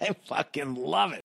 I fucking love it.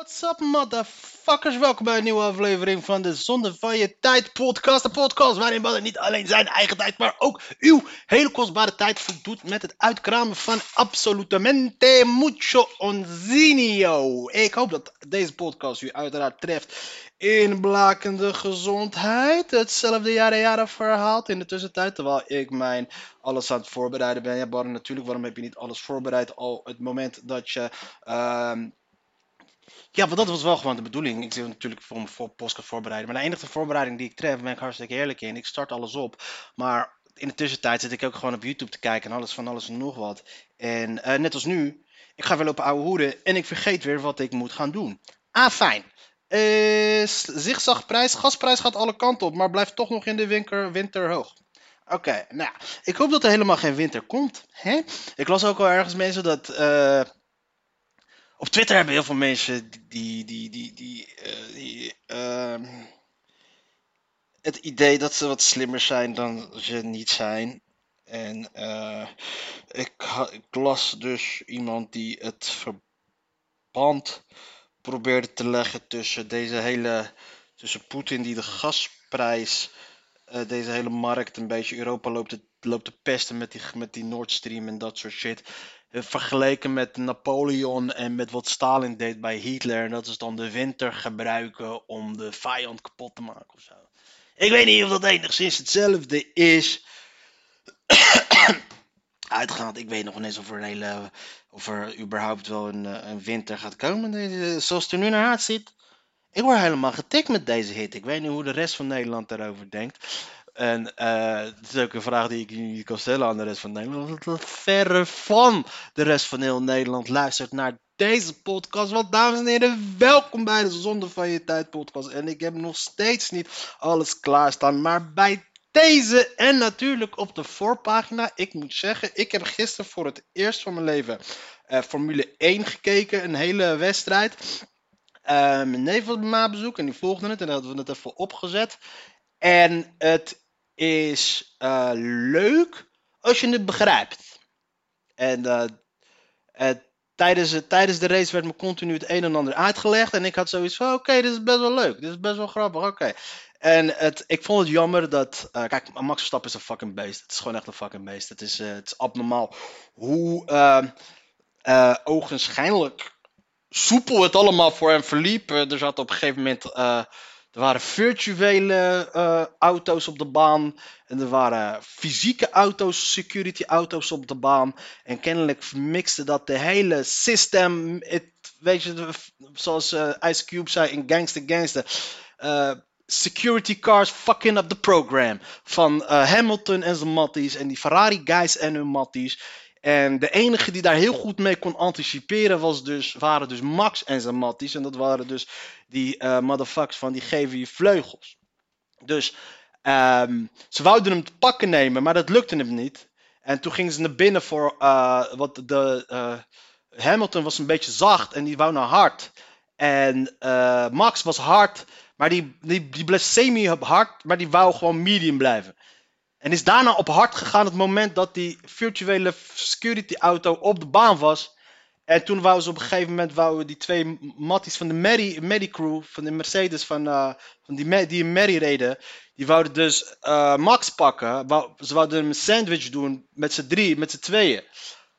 What's up, motherfuckers? Welkom bij een nieuwe aflevering van de Zonde van je Tijd podcast. De podcast waarin Badder niet alleen zijn eigen tijd, maar ook uw hele kostbare tijd voldoet met het uitkramen van absolutamente mucho onzinio. Ik hoop dat deze podcast u uiteraard treft in blakende gezondheid. Hetzelfde jaren jaren verhaalt in de tussentijd, terwijl ik mijn alles aan het voorbereiden ben. Ja, Badder, natuurlijk, waarom heb je niet alles voorbereid al het moment dat je... ehm, ja, want dat was wel gewoon de bedoeling. Ik zit natuurlijk voor mijn podcast voorbereiden. Maar de enige voorbereiding die ik tref, ben ik hartstikke eerlijk in. Ik start alles op. Maar in de tussentijd zit ik ook gewoon op YouTube te kijken en alles van alles en nog wat. En eh, net als nu, ik ga weer lopen ouwe hoeden en ik vergeet weer wat ik moet gaan doen. Ah, fijn. Uh, zigzagprijs, gasprijs gaat alle kanten op, maar blijft toch nog in de winter, winter hoog. Oké, nou, ik hoop dat er helemaal geen winter komt. Hè? Ik las ook al ergens mensen dat... eh, op Twitter hebben heel veel mensen die, die, die, die, eh, die ehm, het idee dat ze wat slimmer zijn dan ze niet zijn. En eh, ik, ik las dus iemand die het verband probeerde te leggen tussen deze hele, tussen Poetin die de gasprijs, eh, deze hele markt een beetje Europa loopt te, loopt te pesten met die, met die Nord Stream en dat soort shit eh, vergeleken met Napoleon en met wat Stalin deed bij Hitler. En dat is dan de winter gebruiken om de vijand kapot te maken of zo. Ik weet niet of dat enigszins hetzelfde is. Uitgaand, ik weet nog niet eens of er een hele. of er überhaupt wel een, eh, een winter gaat komen. Deze, zoals het er nu naar uitziet. Ik word helemaal getikt met deze hit. Ik weet niet hoe de rest van Nederland daarover denkt. En eh, het is ook een vraag die ik niet kan stellen aan de rest van Nederland. Want verre van de rest van heel Nederland luistert naar deze podcast. Want dames en heren, welkom bij de Zonde van je Tijd podcast. En ik heb nog steeds niet alles klaarstaan. Maar bij deze en natuurlijk op de voorpagina. Ik moet zeggen, ik heb gisteren voor het eerst van mijn leven eh, Formule 1 gekeken. Een hele wedstrijd. Eh, mijn neef was bij mij bezoek en die volgde het. En dan hadden we het even opgezet. En het is eh, leuk als je het begrijpt. En eh, eh, tijdens, het- tijdens de race werd me continu het een en ander uitgelegd. En ik had zoiets van: oké, dit is best wel leuk. Dit is best wel grappig. Oké. En het, ik vond het jammer dat. kijk, Max Verstappen is een fucking beest. Het is gewoon echt een fucking beest. Het is, het is abnormaal hoe eh, ogenschijnlijk soepel het allemaal voor hem verliep. Er zat op een gegeven moment. Er waren virtuele eh, auto's op de baan. En er waren fysieke auto's, security auto's op de baan. En kennelijk mixte dat de hele system. Weet je, zoals eh, Ice Cube zei in Gangster Gangster. eh, security cars fucking up the program. Van Hamilton en zijn matties. En die Ferrari guys en hun matties. En de enige die daar heel goed mee kon anticiperen was dus, waren dus Max en zijn matties. En dat waren dus die eh motherfuckers van die geven je vleugels. Dus ehm, ze wouden hem te pakken nemen, maar dat lukte hem niet. En toen gingen ze naar binnen voor, eh, wat de, eh, Hamilton was een beetje zacht en die wou naar hard. En Max was hard, maar die, die, die bleef semi-hard, maar die wou gewoon medium blijven. En is daarna op hard gegaan het moment dat die virtuele security auto op de baan was. En toen wou ze op een gegeven moment wouden die twee matties van de Mary, Mary crew, van de Mercedes, van, eh, van die, die Mary reden. Die wouden dus eh, Max pakken. Ze wouden hem een sandwich doen met z'n drie, met z'n tweeën.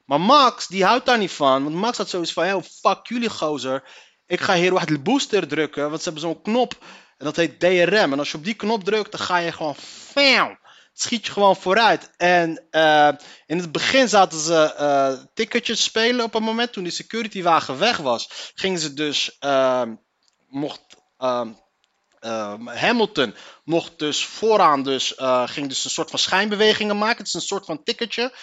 Maar Max, die houdt daar niet van. Want Max had zoiets van, hey, fuck jullie gozer. Ik ga hier de booster drukken, want ze hebben zo'n knop. En dat heet DRM. En als je op die knop drukt, dan ga je gewoon... Fam, schiet je gewoon vooruit. En eh, in het begin zaten ze eh ticketjes spelen op een moment. Toen die securitywagen weg was, gingen ze dus... ehm, mocht... ehm, ehm, Hamilton mocht dus vooraan dus, eh, ging dus een soort van schijnbewegingen maken. Het is een soort van ticketje.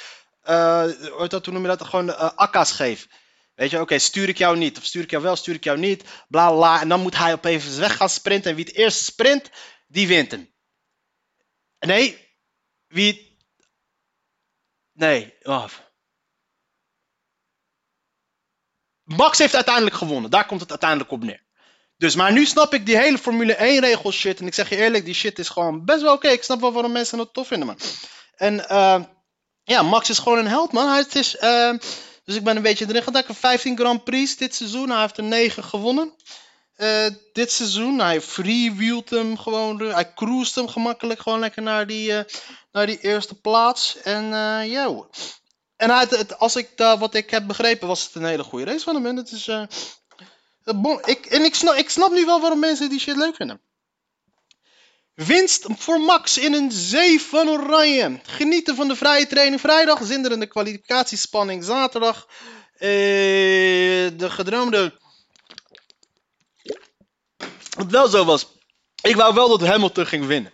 Dat, hoe noem je dat? Gewoon akka's geven. Weet je, oké, stuur ik jou niet. Of stuur ik jou wel, stuur ik jou niet. Bla bla. En dan moet hij op even weg gaan sprinten. En wie het eerst sprint, die wint hem. Nee, wie. Nee. Max heeft uiteindelijk gewonnen. Daar komt het uiteindelijk op neer. Dus, maar nu snap ik die hele Formule 1 regel shit. En ik zeg je eerlijk, die shit is gewoon best wel oké. Ik snap wel waarom mensen het tof vinden, man. En eh, ja, Max is gewoon een held, man. Hij, is, eh, dus ik ben een beetje erin gedacht. 15 Grand Prix dit seizoen. Hij heeft er 9 gewonnen. Eh, dit seizoen. Hij freewheelt hem gewoon. Hij cruist hem gemakkelijk gewoon lekker naar die, eh, naar die eerste plaats. En eh ja. En hij, het, als ik daar wat ik heb begrepen, was het een hele goede race van hem. En, het is, ik, en ik, snap, ik snap nu wel waarom mensen die shit leuk vinden. Winst voor Max in een zee van oranje. Genieten van de vrije training vrijdag. Zinderende kwalificatiespanning zaterdag. De gedroomde. Wat wel zo was. Ik wou wel dat Hamilton ging winnen.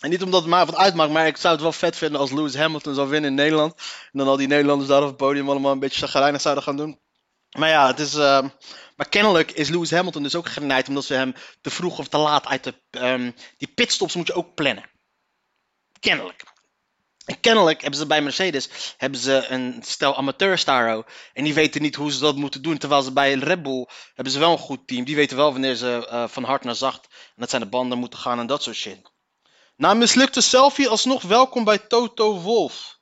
En niet omdat het mij wat uitmaakt, maar ik zou het wel vet vinden als Lewis Hamilton zou winnen in Nederland. En dan al die Nederlanders daar op het podium allemaal een beetje chagrijnig zouden gaan doen. Maar ja, het is. eh, maar kennelijk is Lewis Hamilton dus ook genaaid omdat ze hem te vroeg of te laat uit de. ehm, die pitstops moet je ook plannen. Kennelijk. En kennelijk hebben ze bij Mercedes hebben ze een stel amateurs daar ook. En die weten niet hoe ze dat moeten doen. Terwijl ze bij Red Bull hebben ze wel een goed team. Die weten wel wanneer ze eh, van hard naar zacht. En dat zijn de banden moeten gaan en dat soort shit. Na een mislukte selfie alsnog welkom bij Toto Wolf.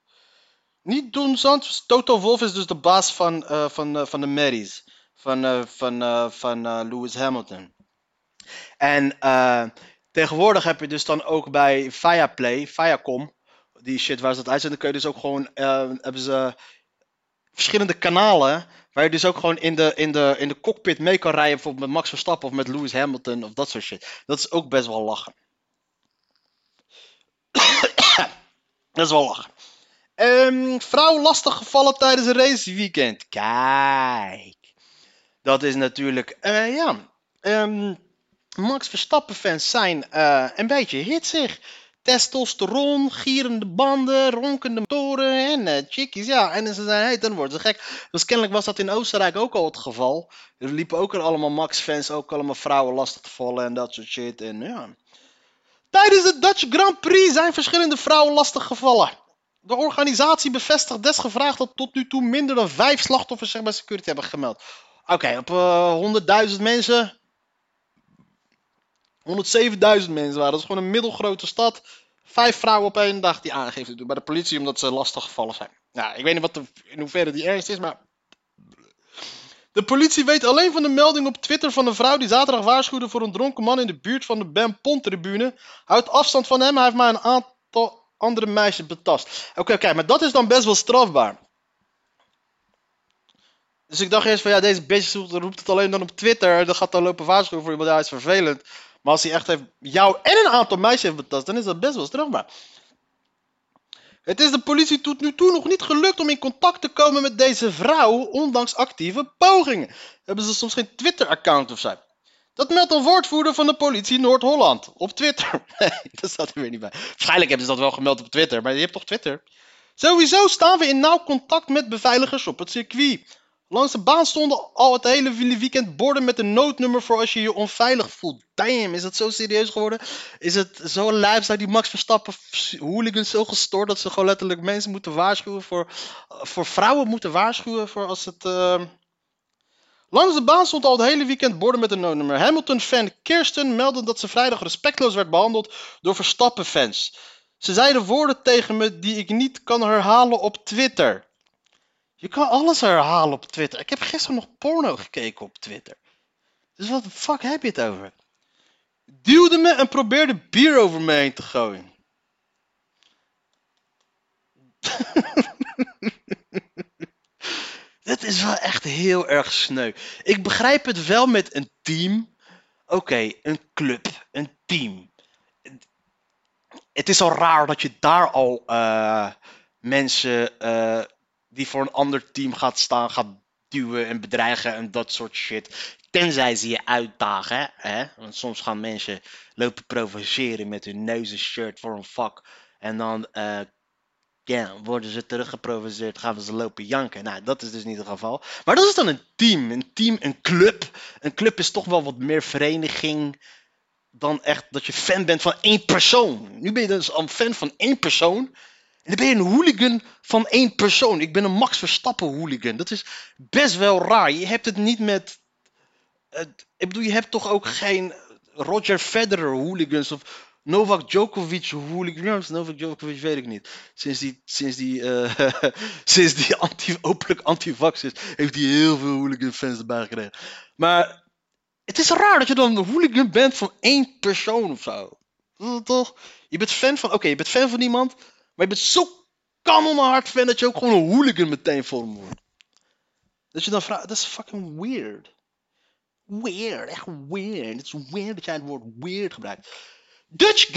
Niet doen, Zand. Toto Wolf is dus de baas van, eh, van, eh, van de Marys. Van, van, van Lewis Hamilton. En tegenwoordig heb je dus dan ook bij Viaplay, Viacom, die shit waar ze dat uitzenden, kun je dus ook gewoon, eh, hebben ze verschillende kanalen, waar je dus ook gewoon in de, in de, in de cockpit mee kan rijden, bijvoorbeeld met Max Verstappen of met Lewis Hamilton of dat soort shit. Dat is ook best wel lachen. dat is wel lachen. Ehm, vrouw lastig gevallen tijdens een raceweekend. Kijk. Dat is natuurlijk, eh, ja. Ehm, Max Verstappen-fans zijn eh, een beetje hitsig. Testosteron, gierende banden, ronkende motoren en eh, chickies. Ja, en ze zijn heet, dan worden ze gek. Dus kennelijk was dat in Oostenrijk ook al het geval. Er liepen ook al allemaal Max-fans, ook allemaal vrouwen lastig te vallen en dat soort shit. En ja. Tijdens de Dutch Grand Prix zijn verschillende vrouwen lastig gevallen. De organisatie bevestigt desgevraagd dat tot nu toe minder dan vijf slachtoffers zich bij security hebben gemeld. Oké, op eh 100.000 mensen. 107.000 mensen waren. Dat is gewoon een middelgrote stad. Vijf vrouwen op één dag die aangifte doen bij de politie omdat ze lastig gevallen zijn. Nou, ik weet niet wat de, in hoeverre die ernst is, maar. De politie weet alleen van de melding op Twitter van een vrouw die zaterdag waarschuwde voor een dronken man in de buurt van de Ben Pont tribune. Houd afstand van hem, hij heeft maar een aantal andere meisjes betast. Oké, oké, maar dat is dan best wel strafbaar. Dus ik dacht eerst van ja, deze bitch roept het alleen dan op Twitter. Dan gaat dan lopen waarschuwen voor iemand, ja, is vervelend. Maar als hij echt heeft jou en een aantal meisjes heeft betast, dan is dat best wel strafbaar. Het is de politie tot nu toe nog niet gelukt om in contact te komen met deze vrouw, ondanks actieve pogingen. Hebben ze soms geen Twitter-account of zo? Dat meldt een woordvoerder van de politie Noord-Holland op Twitter. Nee, dat staat er weer niet bij. Waarschijnlijk hebben ze dat wel gemeld op Twitter, maar je hebt toch Twitter? Sowieso staan we in nauw contact met beveiligers op het circuit. Langs de baan stonden al het hele weekend borden met een noodnummer voor als je je onveilig voelt. Damn, is dat zo serieus geworden? Is het zo lijf, zijn die Max Verstappen hooligans zo gestoord dat ze gewoon letterlijk mensen moeten waarschuwen voor, voor vrouwen moeten waarschuwen voor als het... Uh... Langs de baan stond al het hele weekend borden met een noodnummer. Hamilton-fan Kirsten meldde dat ze vrijdag respectloos werd behandeld door Verstappen-fans. Ze zeiden woorden tegen me die ik niet kan herhalen op Twitter. Je kan alles herhalen op Twitter. Ik heb gisteren nog porno gekeken op Twitter. Dus wat de fuck heb je het over? Duwde me en probeerde bier over me heen te gooien. Dit is wel echt heel erg sneu. Ik begrijp het wel met een team. Oké, een club, een team. Het is al raar dat je daar al uh, mensen uh, die voor een ander team gaat staan, gaat duwen en bedreigen en dat soort shit. Tenzij ze je uitdagen, hè? Want soms gaan mensen lopen provoceren met hun neuzen shirt voor een vak. En dan ja, worden ze teruggeprovoceerd, gaan ze lopen janken. Nou, dat is dus niet het geval. Maar dat is dan een team. Een team, een club. Een club is toch wel wat meer vereniging dan echt dat je fan bent van één persoon. Nu ben je dus al fan van één persoon. En dan ben je een hooligan van één persoon. Ik ben een Max Verstappen hooligan. Dat is best wel raar. Je hebt het niet met. ik bedoel, je hebt toch ook geen Roger Federer hooligans of Novak Djokovic hooligans. Novak Djokovic weet ik niet. Sinds die, sinds die, eh, sinds die anti, openlijk anti-vax is, heeft hij heel veel hooligan fans erbij gekregen. Maar het is raar dat je dan een hooligan bent van één persoon of zo. Toch? Je bent fan van, oké, je bent fan van iemand, maar je bent zo kanonhard fan dat je ook gewoon een hooligan meteen voor wordt. Dat je dan vraagt, dat is fucking weird. Weird, echt weird. Het is weird dat jij het woord weird gebruikt. Dutch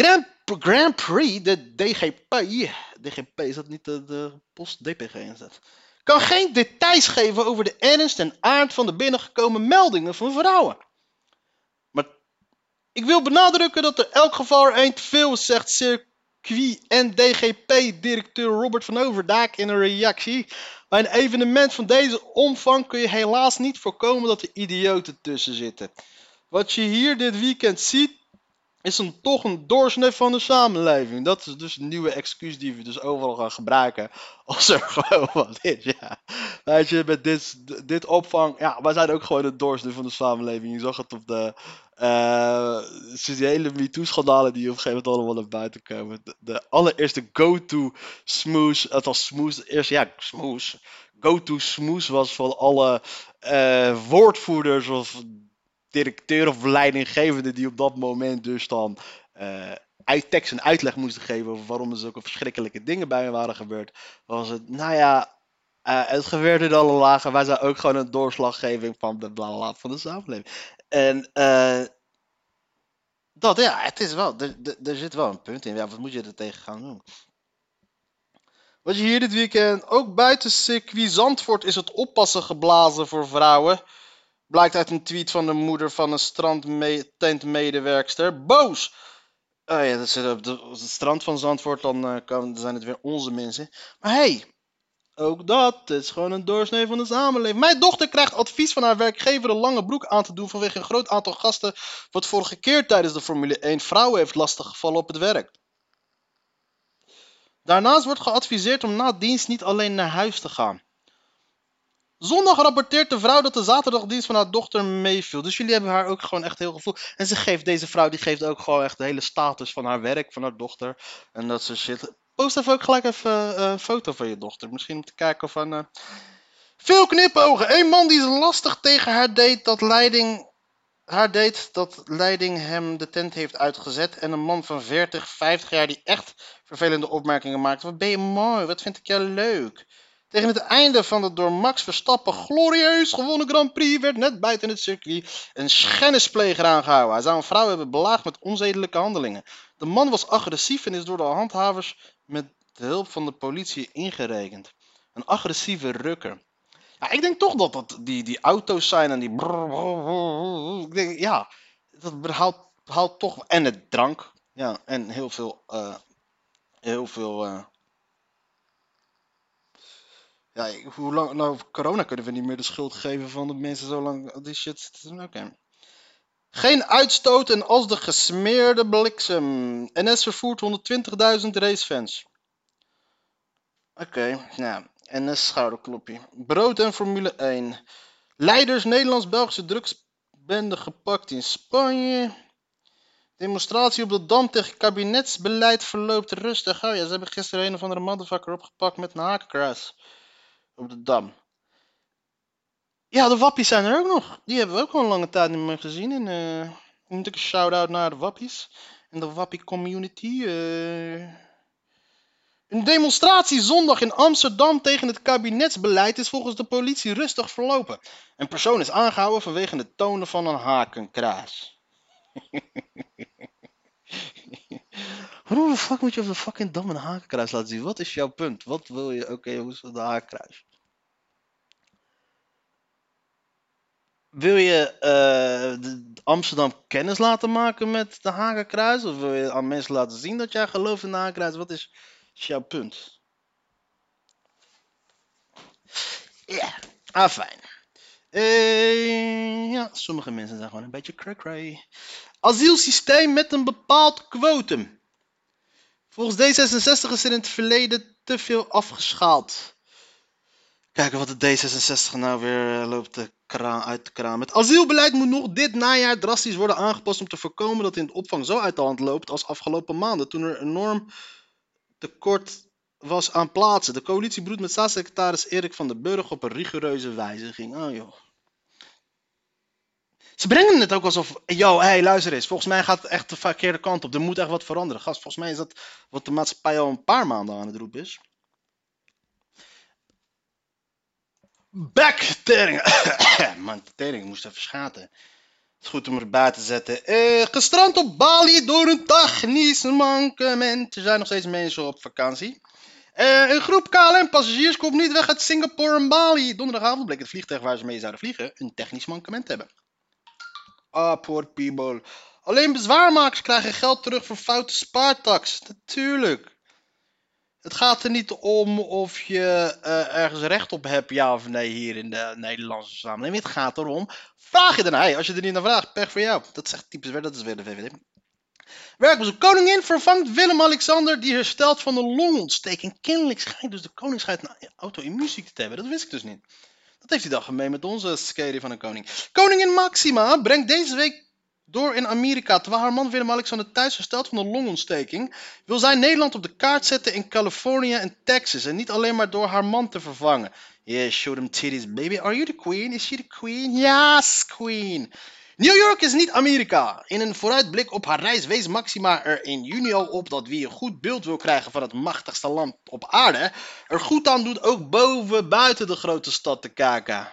Grand, Prix, de DGP. DGP is dat niet de, post DPG dat. Kan geen details geven over de ernst en aard van de binnengekomen meldingen van vrouwen. Maar ik wil benadrukken dat er elk geval te veel zegt circuit en DGP-directeur Robert van Overdaak in een reactie. Bij een evenement van deze omvang kun je helaas niet voorkomen dat er idioten tussen zitten. Wat je hier dit weekend ziet, is een, toch een doorsnee van de samenleving. Dat is dus een nieuwe excuus die we dus overal gaan gebruiken. Als er gewoon wat is, ja. Weet je, met dit, dit opvang, ja, wij zijn ook gewoon een doorsnee van de samenleving. Je zag het op de, sinds die hele MeToo-schandalen die op een gegeven moment allemaal naar buiten komen. De, allereerste go-to smoes, het was smoes, de eerste, ja, smoes. Go-to smoes was van alle eh, woordvoerders of directeur of leidinggevende die op dat moment dus dan eh uit tekst en uitleg moesten geven over waarom er zulke verschrikkelijke dingen bij me waren gebeurd, was het, nou ja, eh, het gebeurde in alle lagen, wij zijn ook gewoon een doorslaggeving van de bla bla bla van de samenleving. En eh, dat, ja, het is wel, er zit wel een punt in. Ja, wat moet je er tegen gaan doen? Wat je hier dit weekend, ook buiten circuit Zandvoort is het oppassen geblazen voor vrouwen. Blijkt uit een tweet van de moeder van een strandtentmedewerkster. Boos! Oh ja, dat zit op, het strand van Zandvoort, dan eh, kan, zijn het weer onze mensen. Maar hey, ook dat is gewoon een doorsnee van de samenleving. Mijn dochter krijgt advies van haar werkgever een lange broek aan te doen vanwege een groot aantal gasten wat vorige keer tijdens de Formule 1 vrouwen heeft lastiggevallen op het werk. Daarnaast wordt geadviseerd om na dienst niet alleen naar huis te gaan. Zondag rapporteert de vrouw dat de zaterdagdienst van haar dochter meeviel. Dus jullie hebben haar ook gewoon echt heel gevoel. En ze geeft, deze vrouw die geeft ook gewoon echt de hele status van haar werk, van haar dochter. En dat ze shit. Post even ook gelijk even eh, een foto van je dochter. Misschien om te kijken van. eh, Veel knipogen. Een man die lastig tegen haar deed dat leiding. Haar deed dat leiding hem de tent heeft uitgezet. En een man van 40, 50 jaar die echt vervelende opmerkingen maakt. Wat ben je mooi, wat vind ik jou leuk. Tegen het einde van de door Max Verstappen glorieus gewonnen Grand Prix werd net buiten het circuit een schennispleger aangehouden. Hij zou een vrouw hebben belaagd met onzedelijke handelingen. De man was agressief en is door de handhavers met de hulp van de politie ingerekend. Een agressieve rukker. Ja, ik denk toch dat dat die, die auto's zijn en die. Ik denk, ja, dat haalt, haalt toch. En het drank. Ja, en heel veel. eh, heel veel. eh, ja, hoe lang. Nou, corona kunnen we niet meer de schuld geven van de mensen zo lang. Die shit. Oké. Geen uitstoot en als de gesmeerde bliksem. NS vervoert 120.000 racefans. Oké, nou. NS schouderklopje. Brood en Formule 1. Leiders Nederlands-Belgische drugsbende gepakt in Spanje. Demonstratie op de Dam tegen kabinetsbeleid verloopt rustig. Oh ja, ze hebben gisteren een of andere motherfucker opgepakt met een hakenkruis. Op de Dam. Ja, de wappies zijn er ook nog. Die hebben we ook al een lange tijd niet meer gezien. En eh moet ik een shout-out naar de wappies. En de wappie community. eh. Een demonstratie zondag in Amsterdam tegen het kabinetsbeleid is volgens de politie rustig verlopen. Een persoon is aangehouden vanwege het tonen van een hakenkruis. Waarom de fuck moet je op de fucking dam een hakenkruis laten zien? Wat is jouw punt? Wat wil je? Oké, hoe is de hakenkruis? Wil je eh, Amsterdam kennis laten maken met de Hakenkruis? Of wil je aan mensen laten zien dat jij gelooft in de Hakenkruis? Wat is, jouw punt? Ja, ah fijn. Eh, ja, sommige mensen zijn gewoon een beetje cray-cray. Asielsysteem met een bepaald kwotum. Volgens D66 is er in het verleden te veel afgeschaald. Kijken wat de D66 nou weer eh, loopt te kraan, uit te kraan. Het asielbeleid moet nog dit najaar drastisch worden aangepast om te voorkomen dat in de opvang zo uit de hand loopt als afgelopen maanden. Toen er enorm tekort was aan plaatsen. De coalitie broedt met staatssecretaris Erik van den Burg op een rigoureuze wijziging. Oh joh. Ze brengen het ook alsof, yo, hey, luister eens, volgens mij gaat het echt de verkeerde kant op. Er moet echt wat veranderen. Gast, volgens mij is dat wat de maatschappij al een paar maanden aan het roepen is. Back, tering. Man, tering, moest even schaten. Het is goed om erbij te zetten. Eh, gestrand op Bali door een technisch mankement. Er zijn nog steeds mensen op vakantie. Eh, een groep KLM-passagiers komt niet weg uit Singapore en Bali. Donderdagavond bleek het vliegtuig waar ze mee zouden vliegen een technisch mankement te hebben. Ah, poor people. Alleen bezwaarmakers krijgen geld terug voor foute spaartax. Natuurlijk. Het gaat er niet om of je eh, ergens recht op hebt, ja of nee, hier in de Nederlandse samenleving. Het gaat erom, vraag je ernaar. Hey, als je er niet naar vraagt, pech voor jou. Dat zegt typisch weer, dat is weer de VVD. Werkbezoek. Koningin vervangt Willem-Alexander die herstelt van de longontsteking. Kennelijk schijnt dus de koning schijnt een auto-immuunziekte te hebben. Dat wist ik dus niet. Dat heeft hij dan gemeen met onze scary van een koning. Koningin Maxima brengt deze week door in Amerika. Terwijl haar man Willem-Alexander thuis herstelt van een longontsteking, wil zij Nederland op de kaart zetten in Californië en Texas. En niet alleen maar door haar man te vervangen. Yeah, show them titties, baby. Are you the queen? Is she the queen? Yes, queen. New York is niet Amerika. In een vooruitblik op haar reis wees Maxima er in juni al op dat wie een goed beeld wil krijgen van het machtigste land op aarde, er goed aan doet ook boven buiten de grote stad te kijken.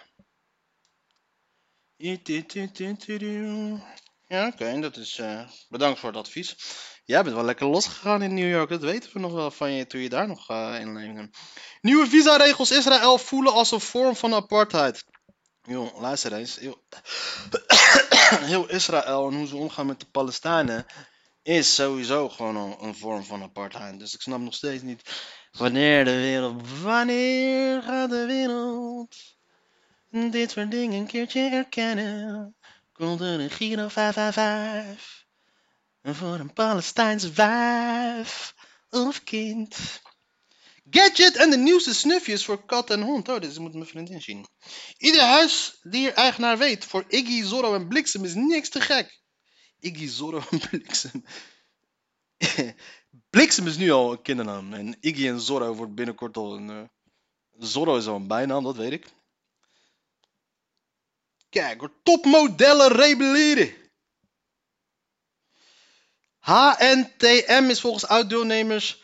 Ja, oké, dat is. eh, bedankt voor het advies. Jij bent wel lekker losgegaan in New York, dat weten we nog wel van je toen je daar nog eh in leefde. Nieuwe visaregels Israël voelen als een vorm van apartheid. Joh, luister eens. Heel Israël en hoe ze omgaan met de Palestijnen is sowieso gewoon een, vorm van apartheid. Dus ik snap nog steeds niet wanneer de wereld, wanneer gaat de wereld dit soort dingen een keertje erkennen? Komt een Giro 555 voor een Palestijnse wijf of kind? Gadget en de nieuwste snufjes voor kat en hond. Oh, dit moet mijn vriendin zien. Ieder huisdier-eigenaar weet, voor Iggy, Zorro en Bliksem is niks te gek. Iggy, Zorro en Bliksem. Bliksem is nu al een kindernaam. En Iggy en Zorro wordt binnenkort al een... eh, Zorro is al een bijnaam, dat weet ik. Kijk topmodellen rebelleren. HNTM is volgens oud-deelnemers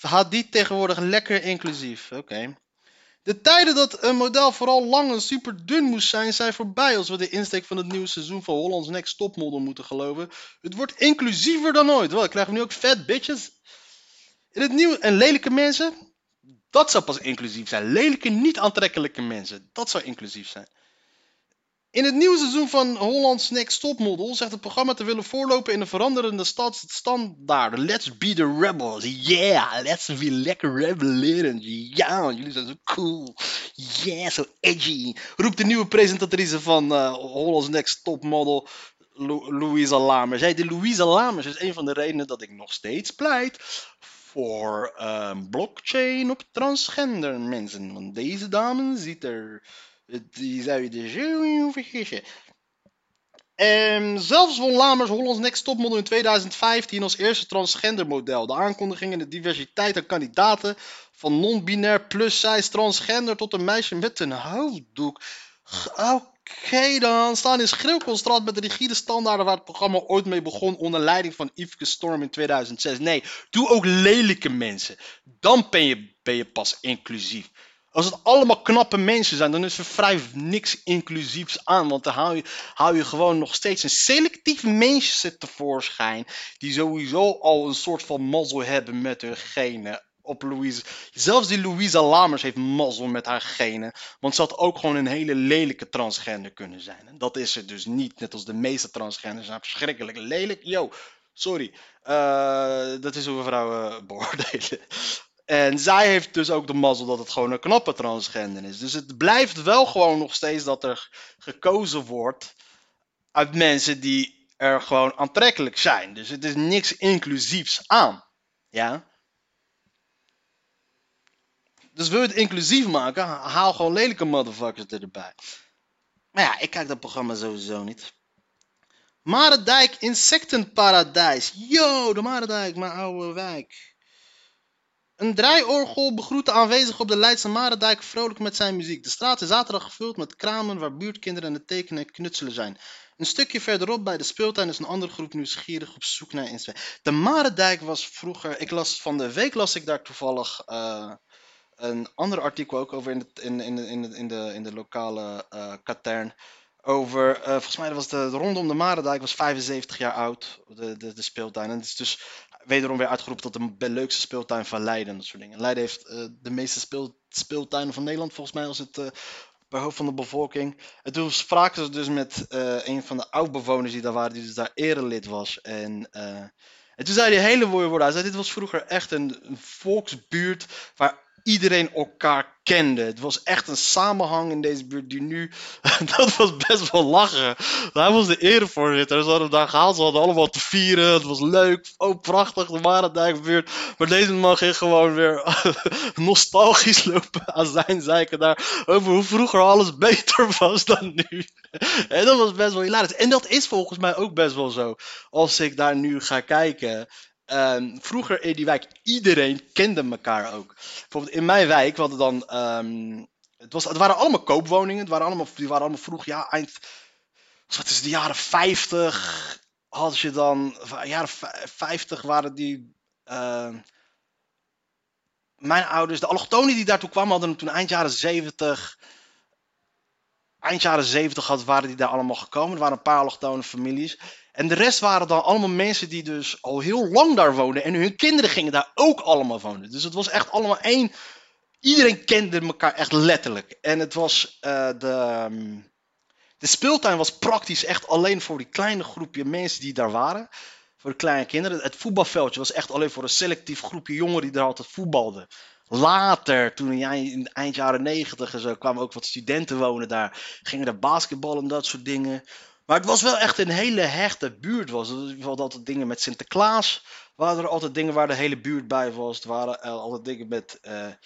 Hadid tegenwoordig lekker inclusief. Oké. De tijden dat een model vooral lang en super dun moest zijn, zijn voorbij als we de insteek van het nieuwe seizoen van Holland's Next Topmodel moeten geloven. Het wordt inclusiever dan ooit. Wel, krijgen we nu ook fat bitches? In het nieuwe en lelijke mensen? Dat zou pas inclusief zijn. Lelijke, niet aantrekkelijke mensen. Dat zou inclusief zijn. In het nieuwe seizoen van Holland's Next Topmodel zegt het programma te willen voorlopen in de veranderende stadsstandaarden. Let's be the rebels. Yeah, let's be lekker rebellerend. Ja, jullie zijn zo cool. Yeah, zo edgy. Roept de nieuwe presentatrice van eh, Holland's Next Topmodel, Lou- Louisa Lamers. Hey, de Louisa Lamers is een van de redenen dat ik nog steeds pleit voor ehm, blockchain op transgender mensen. Want deze dame ziet er die zou je dus zo vergissen. Ehm, zelfs won Lamers Hollands Next Topmodel in 2015 als eerste transgender model. De aankondiging en de diversiteit aan kandidaten van non-binair plus size transgender tot een meisje met een hoofddoek. Oké dan, staan in schreeuwconstraat met de rigide standaarden waar het programma ooit mee begon onder leiding van Yveske Storm in 2006. Nee, doe ook lelijke mensen. Dan ben je, ben je pas inclusief. Als het allemaal knappe mensen zijn, dan is er vrij niks inclusiefs aan. Want dan hou je, hou je gewoon nog steeds een selectief mensen tevoorschijn. Die sowieso al een soort van mazzel hebben met hun genen. Op Louise. Zelfs die Louisa Lamers heeft mazzel met haar genen. Want ze had ook gewoon een hele lelijke transgender kunnen zijn. En dat is ze dus niet. Net als de meeste transgenders zijn verschrikkelijk lelijk. Yo, sorry. Eh, dat is hoe we vrouwen beoordelen. En zij heeft dus ook de mazzel dat het gewoon een knappe transgender is. Dus het blijft wel gewoon nog steeds dat er gekozen wordt uit mensen die er gewoon aantrekkelijk zijn. Dus het is niks inclusiefs aan. Ja? Dus wil je het inclusief maken, haal gewoon lelijke motherfuckers erbij. Maar ja, ik kijk dat programma sowieso niet. Marendijk Insectenparadijs. Yo, de Marendijk, mijn oude wijk. Een draaiorgel begroet de aanwezigen op de Leidse Marendijk vrolijk met zijn muziek. De straat is zaterdag gevuld met kramen waar buurtkinderen aan het tekenen en knutselen zijn. Een stukje verderop bij de speeltuin is een andere groep nieuwsgierig op zoek naar inspiratie. De Marendijk was vroeger, ik las van de week las ik daar toevallig uh, een ander artikel ook over in de, in, in, in, in de, in de lokale uh, katern. Over, uh, volgens mij was de, de rondom de Marendijk was 75 jaar oud, de, de, de speeltuin. En het is dus wederom weer uitgeroepen tot de leukste speeltuin van Leiden. Dat soort dingen. Leiden heeft uh, de meeste speel, speeltuinen van Nederland, volgens mij, als het uh, per hoofd van de bevolking. En toen spraken ze dus met uh, een van de oud-bewoners die daar waren, die dus daar erelid was. En, en toen zei hij hele mooie woorden. Hij zei: Dit was vroeger echt een, een volksbuurt waar iedereen elkaar kende. Het was echt een samenhang in deze buurt die nu... dat was best wel lachen. Hij was de erevoorzitter. Ze hadden daar gehaald. Ze hadden allemaal te vieren. Het was leuk. Oh, prachtig. De Marendijkbuurt. Maar deze man ging gewoon weer nostalgisch lopen aan zijn zeiken daar. Over hoe vroeger alles beter was dan nu. en dat was best wel hilarisch. En dat is volgens mij ook best wel zo. Als ik daar nu ga kijken... Um, vroeger in die wijk, iedereen kende elkaar ook. Bijvoorbeeld in mijn wijk, hadden dan. Um, het, was, het waren allemaal koopwoningen. Het waren allemaal, die waren allemaal vroeg, ja, eind. Wat is de jaren 50? Had je dan. Jaren 50 waren die. Uh, mijn ouders, de allochtonen die daartoe kwamen, hadden toen eind jaren 70. Eind jaren 70 had, waren die daar allemaal gekomen. Er waren een paar allochtone families. En de rest waren dan allemaal mensen die dus al heel lang daar woonden. En hun kinderen gingen daar ook allemaal wonen. Dus het was echt allemaal één. Iedereen kende elkaar echt letterlijk. En het was uh, de. Um, de speeltuin was praktisch echt alleen voor die kleine groepje mensen die daar waren. Voor de kleine kinderen. Het voetbalveldje was echt alleen voor een selectief groepje jongeren die daar altijd voetbalden. Later, toen in eind jaren negentig en zo, kwamen ook wat studenten wonen daar. Gingen daar basketballen en dat soort dingen. Maar het was wel echt een hele hechte buurt. Was. Er waren altijd dingen met Sinterklaas. Waren er altijd dingen waar de hele buurt bij was. Er waren uh, altijd dingen met. Er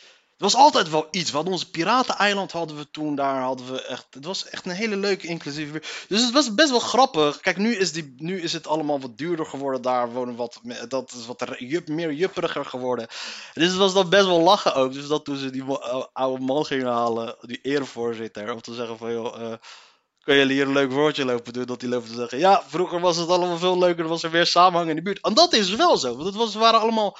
was altijd wel iets. We hadden onze pirateneiland hadden we toen. Daar hadden we echt. Het was echt een hele leuke inclusieve. Dus het was best wel grappig. Kijk, nu is, die, nu is het allemaal wat duurder geworden. Daar wonen wat. Dat is wat jup, meer jupperiger geworden. Dus het was dan best wel lachen ook. Dus dat toen ze die oude man gingen halen. Die erevoorzitter. Om te zeggen van joh. Uh, kun je hier een leuk woordje lopen doen. Dat die lopen te zeggen. Ja, vroeger was het allemaal veel leuker. Er was er weer samenhang in de buurt. En dat is wel zo. Want het waren allemaal.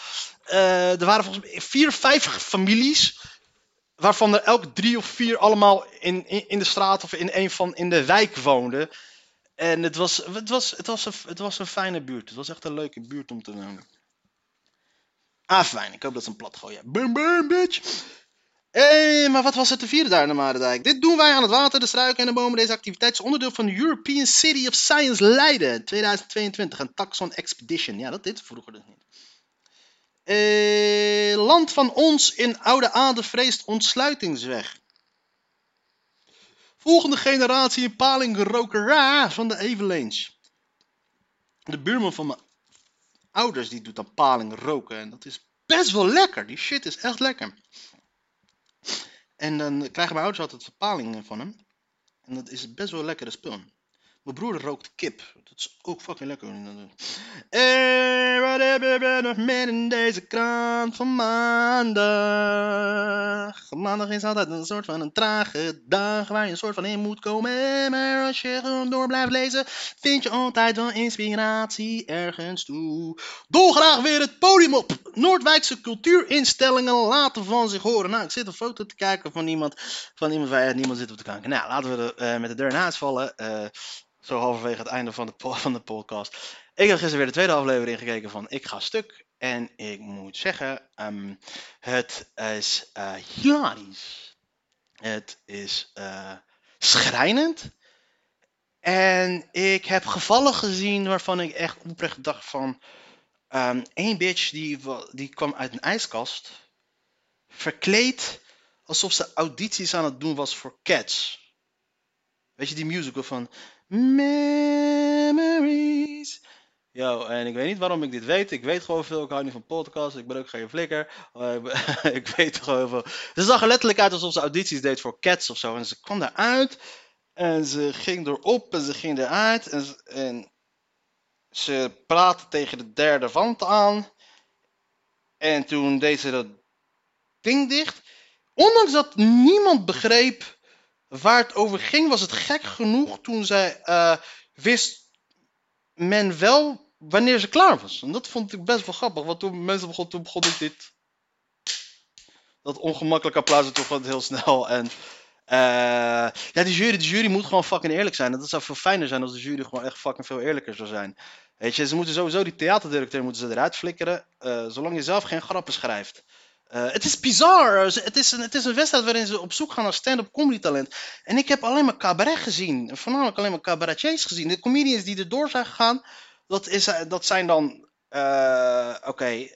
Uh, er waren volgens mij vier, vijf families. Waarvan er elk drie of vier allemaal in, in, de straat of in een van in de wijk woonden. En het was, het, was, het, was een, het was een fijne buurt. Het was echt een leuke buurt om te wonen. Ah, fijn. Ik hoop dat ze een plat gooien. Bam, bam, bitch. Hey, maar wat was er te vieren daar in de Marendijk? Dit doen wij aan het water, de struiken en de bomen. Deze activiteit is onderdeel van de European City of Science Leiden 2022. Een Taxon Expedition. Ja, dat dit vroeger dus niet. Eh, land van ons in Oude Aarde vreest ontsluitingsweg. Volgende generatie in palingrokera van de Evenleens. De buurman van mijn ouders die doet dan paling roken. En dat is best wel lekker. Die shit is echt lekker. En dan krijgen mijn ouders altijd verpalingen van hem. En dat is best wel lekkere spul. Mijn broer rookt kip. Dat is ook fucking lekker. En wat hebben we nog meer in deze krant van maandag? Maandag is altijd een soort van een trage dag waar je een soort van in moet komen. Maar als je gewoon door blijft lezen, vind je altijd wel inspiratie ergens toe. Dolgraag weer het podium op. Noordwijkse cultuurinstellingen laten van zich horen. Nou, ik zit een foto te kijken van iemand, van iemand waar niemand zit op te kijken. Nou, laten we uh, met de deur naast vallen. Zo halverwege het einde van de, van de podcast. Ik heb gisteren weer de tweede aflevering gekeken van Ik ga stuk. En ik moet zeggen, um, het is uh, hilarisch. Het is uh, schrijnend. En ik heb gevallen gezien waarvan ik echt oprecht dacht van... Um, één bitch die, die kwam uit een ijskast. verkleed alsof ze audities aan het doen was voor Cats. Weet je die musical van Memories? Yo, en ik weet niet waarom ik dit weet. Ik weet gewoon veel. Ik hou niet van podcasts. Ik ben ook geen flikker. Ik weet gewoon veel. Ze zag er letterlijk uit alsof ze audities deed voor Cats of zo. En ze kwam daaruit. En ze ging erop en ze ging eruit. En, ze, en ze praatte tegen de derde wand aan. En toen deed ze dat ding dicht. Ondanks dat niemand begreep waar het over ging, was het gek genoeg toen zij uh, wist men wel wanneer ze klaar was. En dat vond ik best wel grappig, want toen mensen begon, toen begon ik dit. Dat ongemakkelijke applaus toch gewoon heel snel. En uh, ja, die jury, die jury moet gewoon fucking eerlijk zijn. En dat zou veel fijner zijn als de jury gewoon echt fucking veel eerlijker zou zijn. Weet je, ze moeten sowieso die theaterdirecteur moeten ze eruit flikkeren. Uh, zolang je zelf geen grappen schrijft. Uh, het is bizar. Het is, een, het is een wedstrijd waarin ze op zoek gaan naar stand-up comedy talent. En ik heb alleen maar cabaret gezien. Voornamelijk alleen maar cabaretiers gezien. De comedians die erdoor zijn gegaan, dat, is, dat zijn dan. Uh, Oké.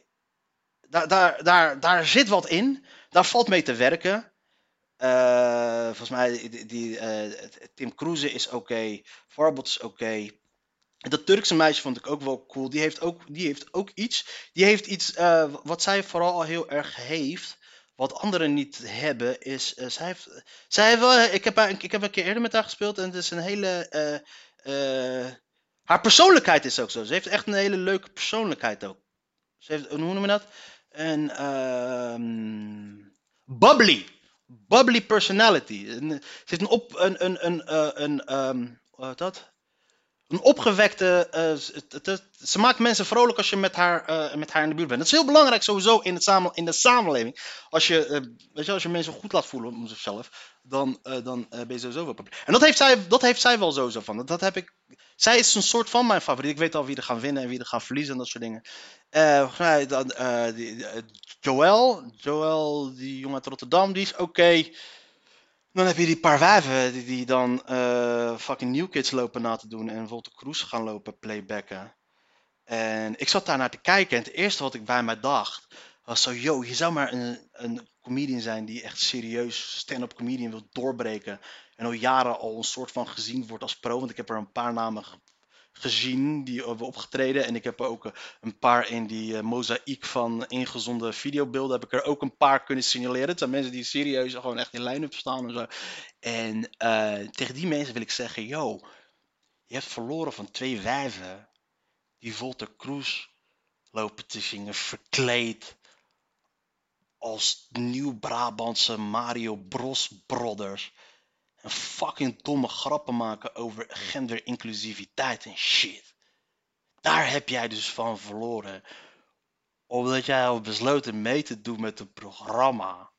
Daar, daar, daar, daar zit wat in. Daar valt mee te werken. Volgens mij, die, Tim Cruise is oké. Okay. Farbot is oké. Dat Turkse meisje vond ik ook wel cool. Die heeft ook, die heeft ook iets. Die heeft iets uh, wat zij vooral heel erg heeft. Wat anderen niet hebben, is. Uh, zij, heeft, zij heeft wel. Ik heb, ik heb een keer eerder met haar gespeeld. En het is een hele. Haar persoonlijkheid is ook zo. Ze heeft echt een hele leuke persoonlijkheid ook. Ze heeft, hoe noemen we dat? Een. Um, bubbly. Bubbly personality. Een, ze een op. Een. Een. Een. een, wat dat? Een opgewekte. Het, ze maakt mensen vrolijk als je met haar, uh, met haar in de buurt bent. Dat is heel belangrijk sowieso in, het in de samenleving. Als je, uh, weet je, als je mensen goed laat voelen om zichzelf, dan, dan ben je sowieso wel populair. En dat heeft, zij, dat heeft zij wel sowieso van. Dat, heb ik. Zij is een soort van mijn favoriet. Ik weet al wie er gaan winnen en wie er gaan verliezen en dat soort dingen. volgens mij dan, die, Joël, die jongen uit Rotterdam, die is oké. Okay. Dan heb je die paar wijven die, dan uh, fucking New Kids lopen na te doen en Volte Cruise gaan lopen playbacken. En ik zat daar naar te kijken en het eerste wat ik bij mij dacht was zo, yo, je zou maar een, een comedian zijn die echt serieus stand-up comedian wil doorbreken. En al jaren al een soort van gezien wordt als pro, want ik heb er een paar namen gezien die hebben opgetreden. En ik heb ook eh, een paar in die uh, mozaïek van ingezonde videobeelden. Heb ik er ook een paar kunnen signaleren. Het zijn mensen die serieus gewoon echt in line-up staan en zo. En uh, tegen die mensen wil ik zeggen: Yo, je hebt verloren van twee wijven die Volter Cruz lopen te zingen, verkleed als nieuw-Brabantse Mario Bros Brothers en fucking domme grappen maken over genderinclusiviteit en shit. Daar heb jij dus van verloren. Omdat jij al besloten mee te doen met een programma.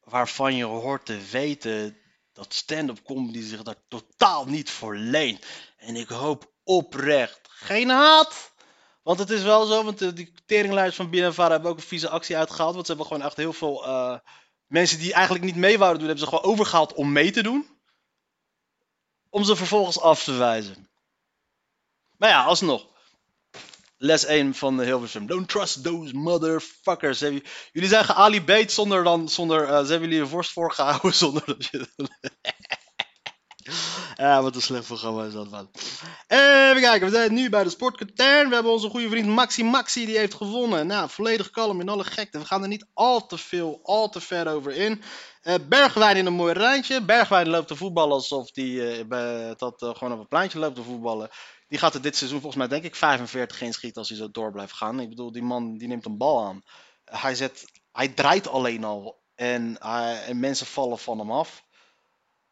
Waarvan je hoort te weten dat stand-up comedy zich daar totaal niet voor leent. En ik hoop oprecht geen haat. Want het is wel zo, want de, die teringlijst van BNNVARA hebben ook een vieze actie uitgehaald. Want ze hebben gewoon echt heel veel... Uh, Mensen die eigenlijk niet mee wouden doen, hebben ze gewoon overgehaald om mee te doen. Om ze vervolgens af te wijzen. Maar ja, alsnog. Les 1 van Hilversum. Don't trust those motherfuckers. Jullie zijn gealibeet zonder dan. Zonder, uh, ze hebben jullie een vorst voorgehouden zonder dat je. Ja, wat een slecht programma is dat man. Even kijken, we zijn nu bij de Sportkatern. We hebben onze goede vriend Maxi Maxi, die heeft gewonnen. Nou, volledig kalm in alle gekte. We gaan er niet al te veel, al te ver over in. Uh, Bergwijn in een mooi rijtje. Bergwijn loopt te voetballen alsof hij bij, dat, gewoon op een pleintje loopt te voetballen. Die gaat er dit seizoen volgens mij denk ik 45 in schieten als hij zo door blijft gaan. Ik bedoel, die man die neemt een bal aan. hij, zet, hij draait alleen al. En, en mensen vallen van hem af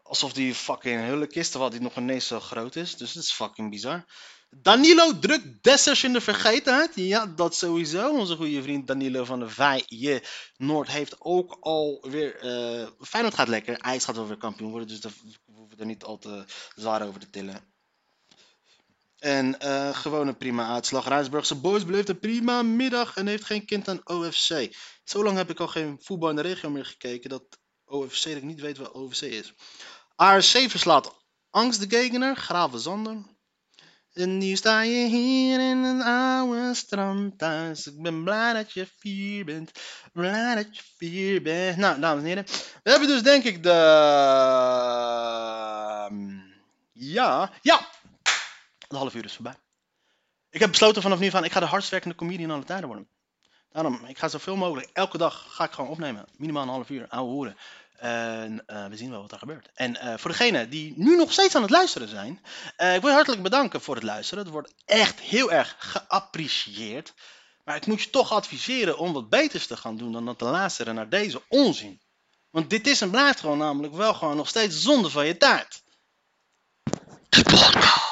alsof die fucking hele kist, terwijl die nog ineens zo groot is. Dus dat is fucking bizar. Danilo drukt Dessers in de vergetenheid. Ja, dat sowieso. Onze goede vriend Danilo van de Vijje Noord heeft ook alweer... Uh, Feyenoord gaat lekker. IJs gaat wel weer kampioen worden. Dus daar hoeven we er niet al te zwaar over te tillen. En uh, gewoon een prima uitslag. Rijnsburgse Boys beleeft een prima middag en heeft geen kind aan OFC. Zo lang heb ik al geen voetbal in de regio meer gekeken dat OFC dat ik niet weet wat OFC is. ARC verslaat Angst de Gegener, Graven Zander. En nu sta je hier in een oude strandthuis. Ik ben blij dat je vier bent. Blij dat je vier bent. Nou, dames en heren. We hebben dus denk ik de... ehm, Ja, ja. Het half uur is voorbij. Ik heb besloten vanaf nu van, ik ga de hardst werkende comedian alle tijden worden. Ik ga zoveel mogelijk, elke dag ga ik gewoon opnemen. Minimaal een half uur, ouwe hoeren. En eh, we zien wel wat er gebeurt. En eh, voor degenen die nu nog steeds aan het luisteren zijn, eh, ik wil je hartelijk bedanken voor het luisteren. Het wordt echt heel erg geapprecieerd. Maar ik moet je toch adviseren om wat beters te gaan doen dan dat te luisteren naar deze onzin. Want dit is en blijft gewoon namelijk wel gewoon nog steeds zonde van je tijd. De.